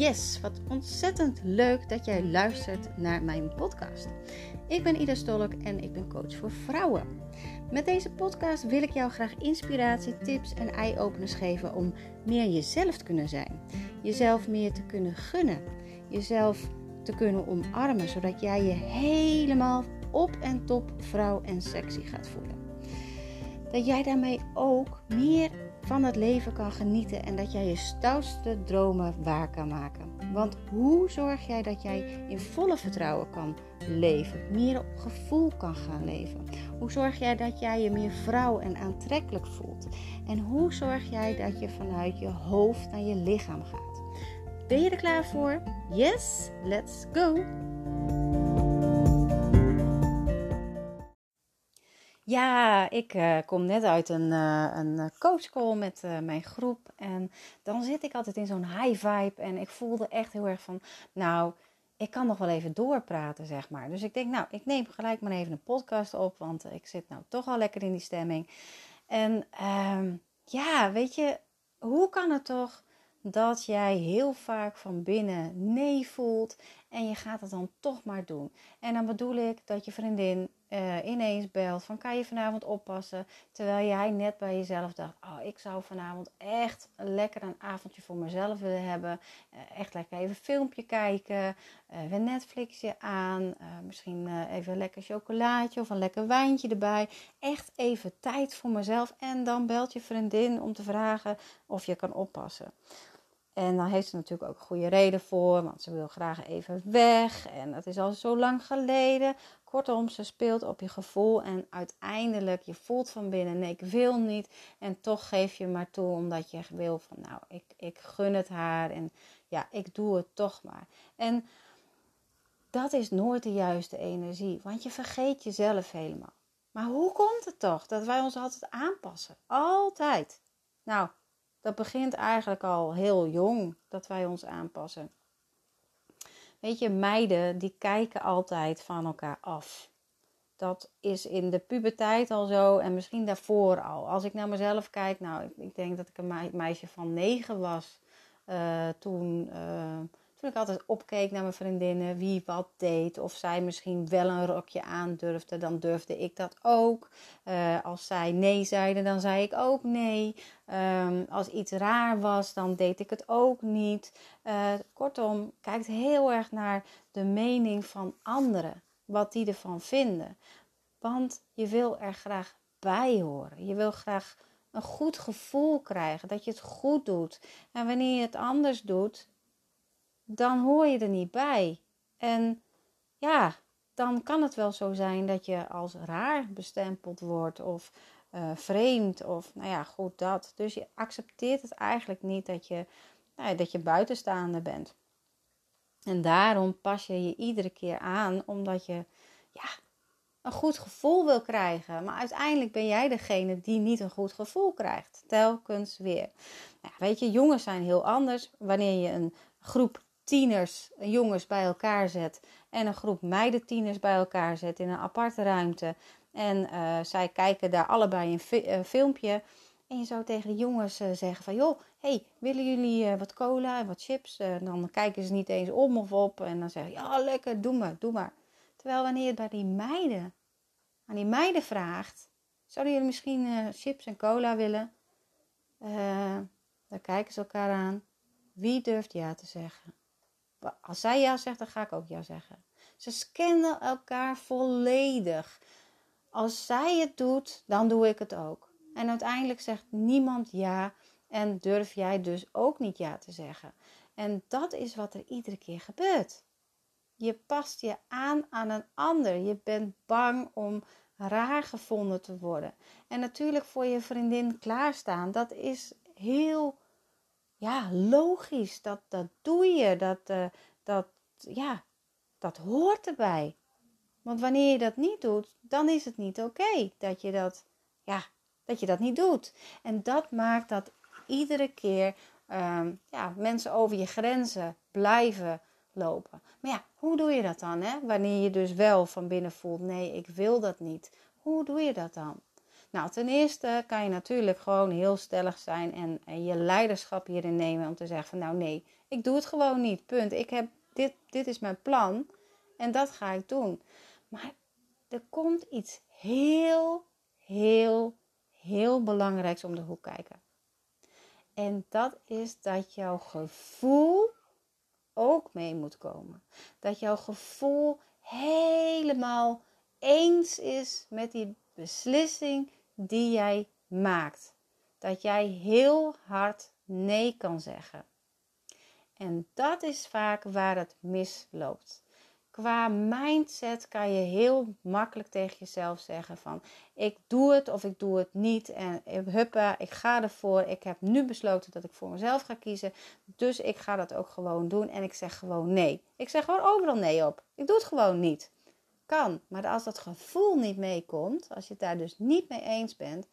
Yes, wat ontzettend leuk dat jij luistert naar mijn podcast. Ik ben Ida Stolk en ik ben coach voor vrouwen. Met deze podcast wil ik jou graag inspiratie, tips en eye-openers geven om meer jezelf te kunnen zijn. Jezelf meer te kunnen gunnen. Jezelf te kunnen omarmen, zodat jij je helemaal op en top vrouw en sexy gaat voelen. Dat jij daarmee ook meer van het leven kan genieten en dat jij je stoutste dromen waar kan maken. Want hoe zorg jij dat jij in volle vertrouwen kan leven, meer op gevoel kan gaan leven? Hoe zorg jij dat jij je meer vrouw en aantrekkelijk voelt? En hoe zorg jij dat je vanuit je hoofd naar je lichaam gaat? Ben je er klaar voor? Yes, let's go! Ja, ik uh, kom net uit een, uh, een coachcall met mijn groep. En dan zit ik altijd in zo'n high vibe. En ik voelde echt heel erg van, nou, ik kan nog wel even doorpraten, zeg maar. Dus ik denk, nou, ik neem gelijk maar even een podcast op. Want ik zit nou toch al lekker in die stemming. En ehm, ja, weet je, hoe kan het toch dat jij heel vaak van binnen nee voelt en je gaat het dan toch maar doen. En dan bedoel ik dat je vriendin uh, ineens belt van kan je vanavond oppassen, terwijl jij net bij jezelf dacht, oh ik zou vanavond echt lekker een avondje voor mezelf willen hebben, uh, echt lekker even filmpje kijken, uh, Netflixje aan, misschien even een lekker chocolaatje of een lekker wijntje erbij, echt even tijd voor mezelf en dan belt je vriendin om te vragen of je kan oppassen. En dan heeft ze natuurlijk ook een goede reden voor, want ze wil graag even weg. En dat is al zo lang geleden. Kortom, ze speelt op je gevoel en uiteindelijk je voelt van binnen, nee, ik wil niet. En toch geef je maar toe omdat je wil van, nou, ik, ik gun het haar en ja, ik doe het toch maar. En dat is nooit de juiste energie, want je vergeet jezelf helemaal. Maar hoe komt het toch dat wij ons altijd aanpassen? Altijd. Nou, dat begint eigenlijk al heel jong dat wij ons aanpassen. Weet je, meiden die kijken altijd van elkaar af. Dat is in de puberteit al zo en misschien daarvoor al. Als ik naar mezelf kijk, nou, ik, denk dat ik een meisje van negen was uh, toen. Uh, toen ik altijd opkeek naar mijn vriendinnen, wie wat deed. Of zij misschien wel een rokje aandurfde, dan durfde ik dat ook. Uh, als zij nee zeiden, dan zei ik ook nee. Um, als iets raar was, dan deed ik het ook niet. Uh, kortom, kijkt heel erg naar de mening van anderen. Wat die ervan vinden. Want je wil er graag bij horen. Je wil graag een goed gevoel krijgen, dat je het goed doet. En wanneer je het anders doet, dan hoor je er niet bij. En ja, dan kan het wel zo zijn dat je als raar bestempeld wordt of uh, vreemd of nou ja, goed dat. Dus je accepteert het eigenlijk niet dat je, nou ja, dat je buitenstaander bent. En daarom pas je je iedere keer aan, omdat je ja, een goed gevoel wil krijgen. Maar uiteindelijk ben jij degene die niet een goed gevoel krijgt. Telkens weer. Nou, weet je, jongens zijn heel anders. Wanneer je een groep tieners, jongens bij elkaar zet en een groep meiden tieners bij elkaar zet in een aparte ruimte. En uh, zij kijken daar allebei een fi filmpje. En je zou tegen de jongens uh, zeggen van... joh, hey, willen jullie wat cola en wat chips? En dan kijken ze niet eens om of op. En dan zeggen ja, lekker, doe maar, doe maar. Terwijl wanneer je het bij die meiden, aan die meiden vraagt... zouden jullie misschien chips en cola willen? dan kijken ze elkaar aan. Wie durft ja te zeggen? Als zij ja zegt, dan ga ik ook ja zeggen. Ze scannen elkaar volledig. Als zij het doet, dan doe ik het ook. En uiteindelijk zegt niemand ja en durf jij dus ook niet ja te zeggen. En dat is wat er iedere keer gebeurt. Je past je aan aan een ander. Je bent bang om raar gevonden te worden. En natuurlijk voor je vriendin klaarstaan, dat is heel ja, logisch. Dat, dat doe je. Dat, uh, dat, ja, dat hoort erbij. Want wanneer je dat niet doet, dan is het niet oké dat je dat, ja, dat je dat niet doet. En dat maakt dat iedere keer um, ja, mensen over je grenzen blijven lopen. Maar ja, hoe doe je dat dan? Hè? Wanneer je dus wel van binnen voelt, nee, ik wil dat niet. Hoe doe je dat dan? Nou, ten eerste kan je natuurlijk gewoon heel stellig zijn en, je leiderschap hierin nemen om te zeggen van nou nee, ik doe het gewoon niet. Punt. Ik heb dit, dit is mijn plan en dat ga ik doen. Maar er komt iets heel, heel, heel belangrijks om de hoek kijken. En dat is dat jouw gevoel ook mee moet komen. Dat jouw gevoel helemaal eens is met die beslissing die jij maakt. Dat jij heel hard nee kan zeggen. En dat is vaak waar het misloopt. Qua mindset kan je heel makkelijk tegen jezelf zeggen van ik doe het of ik doe het niet en huppa, ik ga ervoor. Ik heb nu besloten dat ik voor mezelf ga kiezen, dus ik ga dat ook gewoon doen en ik zeg gewoon nee. Ik zeg gewoon overal nee op. Ik doe het gewoon niet. Kan, maar als dat gevoel niet meekomt, als je het daar dus niet mee eens bent,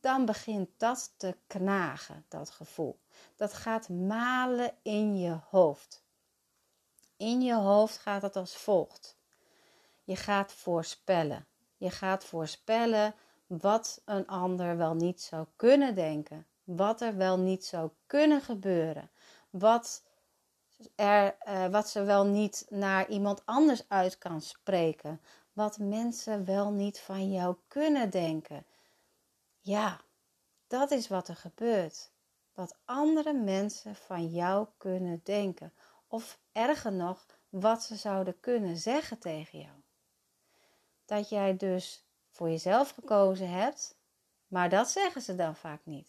dan begint dat te knagen, dat gevoel. Dat gaat malen in je hoofd. In je hoofd gaat het als volgt. Je gaat voorspellen. Je gaat voorspellen wat een ander wel niet zou kunnen denken. Wat er wel niet zou kunnen gebeuren. Wat, uh, wat ze wel niet naar iemand anders uit kan spreken. Wat mensen wel niet van jou kunnen denken. Ja, dat is wat er gebeurt. Wat andere mensen van jou kunnen denken. Of erger nog, wat ze zouden kunnen zeggen tegen jou. Dat jij dus voor jezelf gekozen hebt, maar dat zeggen ze dan vaak niet.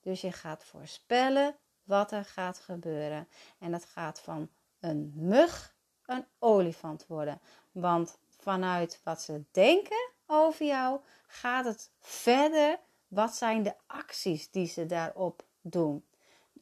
Dus je gaat voorspellen wat er gaat gebeuren. En dat gaat van een mug een olifant worden. Want vanuit wat ze denken over jou gaat het verder. Wat zijn de acties die ze daarop doen?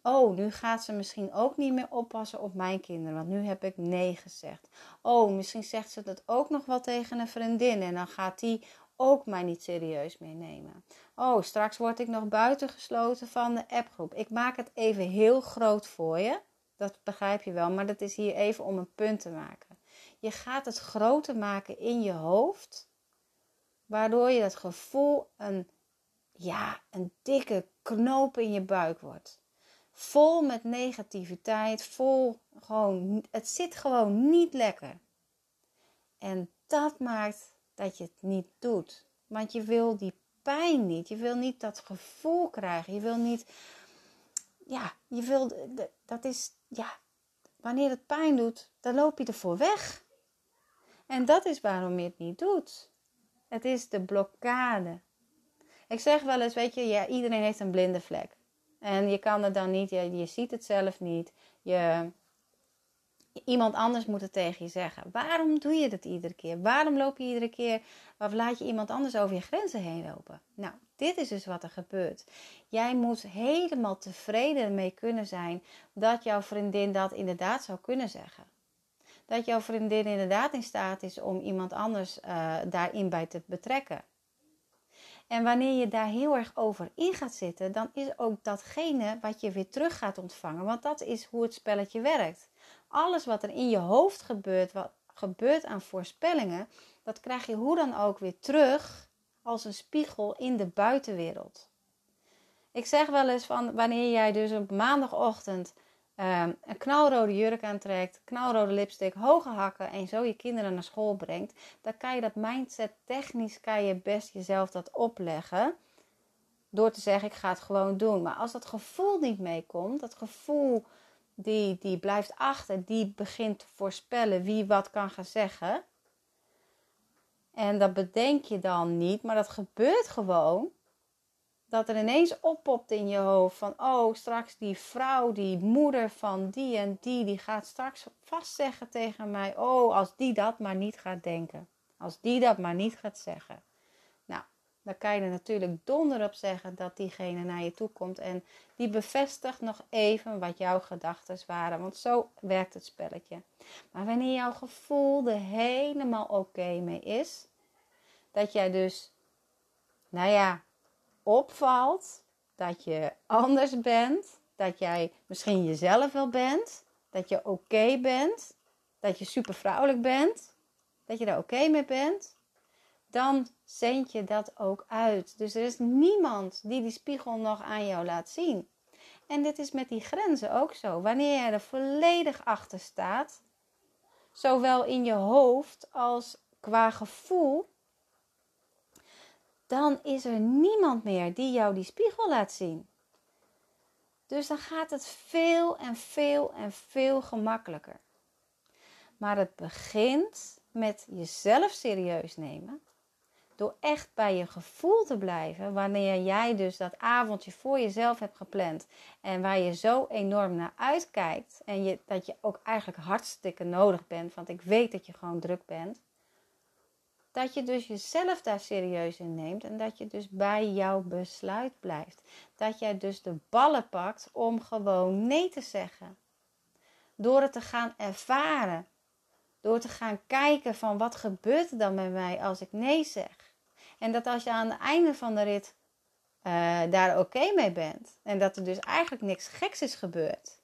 Oh, nu gaat ze misschien ook niet meer oppassen op mijn kinderen, want nu heb ik nee gezegd. Oh, misschien zegt ze dat ook nog wel tegen een vriendin en dan gaat die ook mij niet serieus meenemen. Oh, straks word ik nog buitengesloten van de appgroep. Ik maak het even heel groot voor je. Dat begrijp je wel, maar dat is hier even om een punt te maken. Je gaat het groter maken in je hoofd, waardoor je dat gevoel een, ja, een dikke knoop in je buik wordt vol met negativiteit, vol gewoon, het zit gewoon niet lekker. En dat maakt dat je het niet doet. Want je wil die pijn niet, je wil niet dat gevoel krijgen, je wil niet, ja, je wil, dat is, ja, wanneer het pijn doet, dan loop je ervoor weg. En dat is waarom je het niet doet. Het is de blokkade. Ik zeg wel eens, weet je, ja, iedereen heeft een blinde vlek. En je kan het dan niet, je, je ziet het zelf niet. Je, iemand anders moet het tegen je zeggen. Waarom doe je dat iedere keer? Waarom loop je iedere keer of laat je iemand anders over je grenzen heen lopen? Nou, dit is dus wat er gebeurt. Jij moet helemaal tevreden mee kunnen zijn dat jouw vriendin dat inderdaad zou kunnen zeggen. Dat jouw vriendin inderdaad in staat is om iemand anders uh, daarin bij te betrekken. En wanneer je daar heel erg over in gaat zitten, dan is ook datgene wat je weer terug gaat ontvangen. Want dat is hoe het spelletje werkt. Alles wat er in je hoofd gebeurt, wat gebeurt aan voorspellingen, dat krijg je hoe dan ook weer terug als een spiegel in de buitenwereld. Ik zeg wel eens van wanneer jij dus op maandagochtend Ehm, een knalrode jurk aantrekt, knalrode lipstick, hoge hakken en zo je kinderen naar school brengt, dan kan je dat mindset technisch kan je best jezelf dat opleggen. Door te zeggen, ik ga het gewoon doen. Maar als dat gevoel niet meekomt, dat gevoel die, die blijft achter, die begint te voorspellen wie wat kan gaan zeggen. En dat bedenk je dan niet, maar dat gebeurt gewoon dat er ineens oppopt in je hoofd van oh straks die vrouw, die moeder van die en die, die gaat straks vast zeggen tegen mij, oh als die dat maar niet gaat denken, als die dat maar niet gaat zeggen. Dan kan je er natuurlijk donder op zeggen dat diegene naar je toe komt en die bevestigt nog even wat jouw gedachten waren, want zo werkt het spelletje. Maar wanneer jouw gevoel er helemaal oké mee is, dat jij dus, nou ja, opvalt dat je anders bent, dat jij misschien jezelf wel bent, dat je oké bent, dat je super vrouwelijk bent, dat je daar oké mee bent, dan zend je dat ook uit. Dus er is niemand die die spiegel nog aan jou laat zien. En dit is met die grenzen ook zo. Wanneer je er volledig achter staat, zowel in je hoofd als qua gevoel, dan is er niemand meer die jou die spiegel laat zien. Dus dan gaat het veel en veel en veel gemakkelijker. Maar het begint met jezelf serieus nemen. Door echt bij je gevoel te blijven, wanneer jij dus dat avondje voor jezelf hebt gepland en waar je zo enorm naar uitkijkt en je, dat je ook eigenlijk hartstikke nodig bent, want ik weet dat je gewoon druk bent, dat je dus jezelf daar serieus in neemt en dat je dus bij jouw besluit blijft. Dat jij dus de ballen pakt om gewoon nee te zeggen. Door het te gaan ervaren. Door te gaan kijken van wat gebeurt er dan met mij als ik nee zeg. En dat als je aan het einde van de rit uh, daar oké mee bent. En dat er dus eigenlijk niks geks is gebeurd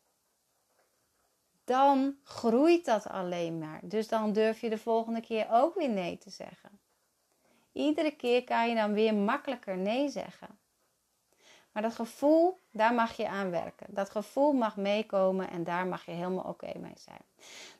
dan groeit dat alleen maar. Dus dan durf je de volgende keer ook weer nee te zeggen. Iedere keer kan je dan weer makkelijker nee zeggen. Maar dat gevoel, daar mag je aan werken. Dat gevoel mag meekomen en daar mag je helemaal oké mee zijn.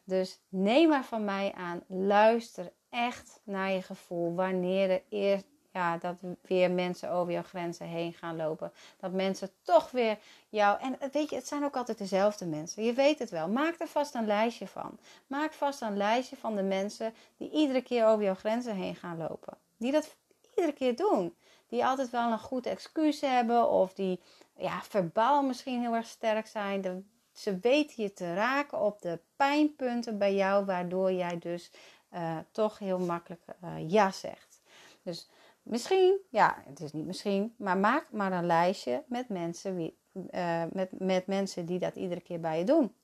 Dus neem maar van mij aan, luister echt naar je gevoel wanneer er eerst ja, dat weer mensen over jouw grenzen heen gaan lopen. Dat mensen toch weer jou. En weet je, het zijn ook altijd dezelfde mensen. Je weet het wel. Maak er vast een lijstje van. Maak vast een lijstje van de mensen die iedere keer over jouw grenzen heen gaan lopen. Die dat iedere keer doen. Die altijd wel een goed excuus hebben. Of die ja, verbaal misschien heel erg sterk zijn. ze weten je te raken op de pijnpunten bij jou. Waardoor jij dus uh, toch heel makkelijk uh, ja zegt. Dus Misschien, ja, het is niet misschien, maar maak maar een lijstje met mensen, wie, uh, met, met mensen die dat iedere keer bij je doen.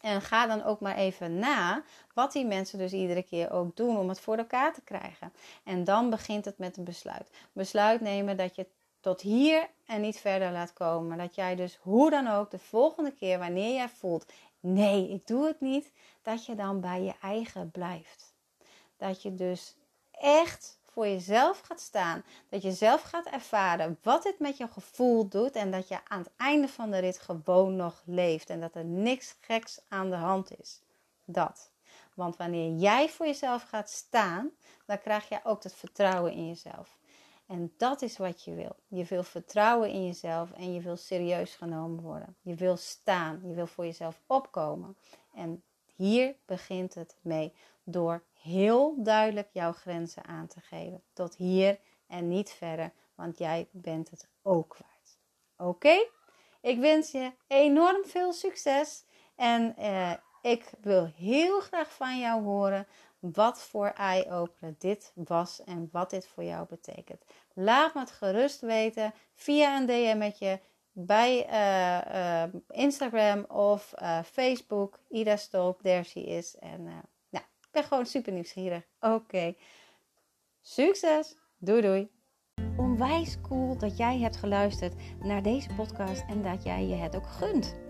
En ga dan ook maar even na wat die mensen dus iedere keer ook doen om het voor elkaar te krijgen. En dan begint het met een besluit. Besluit nemen dat je tot hier en niet verder laat komen. Dat jij dus hoe dan ook de volgende keer wanneer jij voelt, nee, ik doe het niet, dat je dan bij je eigen blijft. Dat je dus echt voor jezelf gaat staan. Dat je zelf gaat ervaren wat dit met je gevoel doet. En dat je aan het einde van de rit gewoon nog leeft. En dat er niks geks aan de hand is. Dat. Want wanneer jij voor jezelf gaat staan, dan krijg je ook dat vertrouwen in jezelf. En dat is wat je wil. Je wil vertrouwen in jezelf en je wil serieus genomen worden. Je wil staan. Je wil voor jezelf opkomen. En hier begint het mee door heel duidelijk jouw grenzen aan te geven. Tot hier en niet verder, want jij bent het ook waard. Oké? Ik wens je enorm veel succes en eh, ik wil heel graag van jou horen wat voor eye-opener dit was en wat dit voor jou betekent. Laat me het gerust weten via een DM'tje bij uh, uh, Instagram of uh, Facebook. Ida Stolp, she is. En ik ben gewoon super nieuwsgierig. Oké. Succes. Doei doei. Onwijs cool dat jij hebt geluisterd naar deze podcast en dat jij je het ook gunt.